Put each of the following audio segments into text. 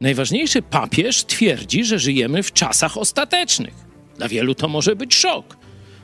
Najważniejszy papież twierdzi, że żyjemy w czasach ostatecznych. Dla wielu to może być szok.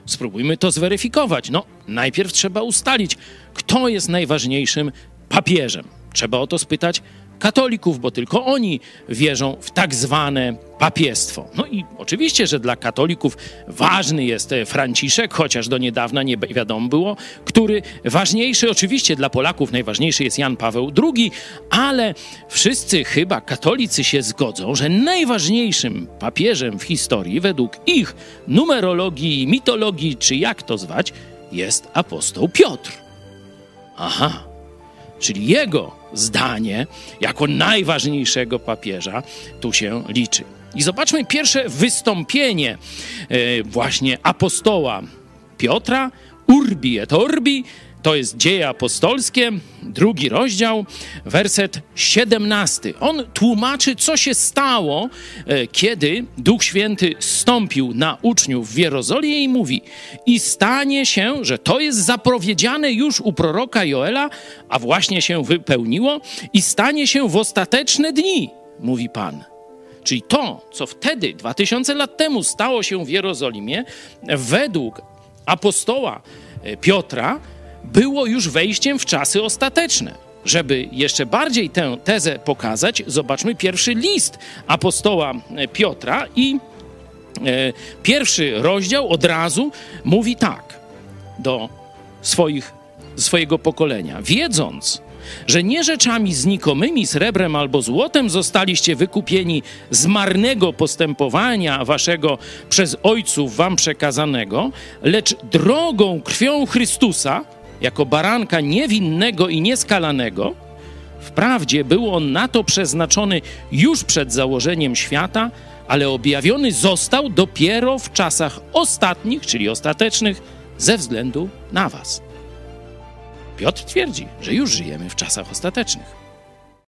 Spróbujmy to zweryfikować. No, najpierw trzeba ustalić, kto jest najważniejszym papieżem. Trzeba o to spytać katolików, bo tylko oni wierzą w tak zwane papiestwo. No i oczywiście, że dla katolików ważny jest e, Franciszek, chociaż do niedawna nie wiadomo było, który ważniejszy, oczywiście dla Polaków najważniejszy jest Jan Paweł II, ale wszyscy chyba katolicy się zgodzą, że najważniejszym papieżem w historii według ich numerologii, mitologii, czy jak to zwać, jest apostoł Piotr. Aha, czyli jego zdanie jako najważniejszego papieża tu się liczy. I zobaczmy pierwsze wystąpienie e, właśnie apostoła Piotra, Urbi et Orbi, to jest Dzieje Apostolskie, drugi rozdział, werset 17. On tłumaczy, co się stało, e, kiedy Duch Święty stąpił na uczniów w Jerozolimie i mówi: I stanie się, że to jest zapowiedziane już u proroka Joela, a właśnie się wypełniło, i stanie się w ostateczne dni, mówi Pan. Czyli to, co wtedy, 2000 lat temu, stało się w Jerozolimie, według apostoła e, Piotra, było już wejściem w czasy ostateczne. Żeby jeszcze bardziej tę tezę pokazać, zobaczmy pierwszy list apostoła Piotra i e, pierwszy rozdział od razu mówi tak do swoich, swojego pokolenia. Wiedząc, że nie rzeczami znikomymi, srebrem albo złotem zostaliście wykupieni z marnego postępowania waszego przez ojców wam przekazanego, lecz drogą krwią Chrystusa, jako baranka niewinnego i nieskalanego, wprawdzie był on na to przeznaczony już przed założeniem świata, ale objawiony został dopiero w czasach ostatnich, czyli ostatecznych, ze względu na Was. Piotr twierdzi, że już żyjemy w czasach ostatecznych.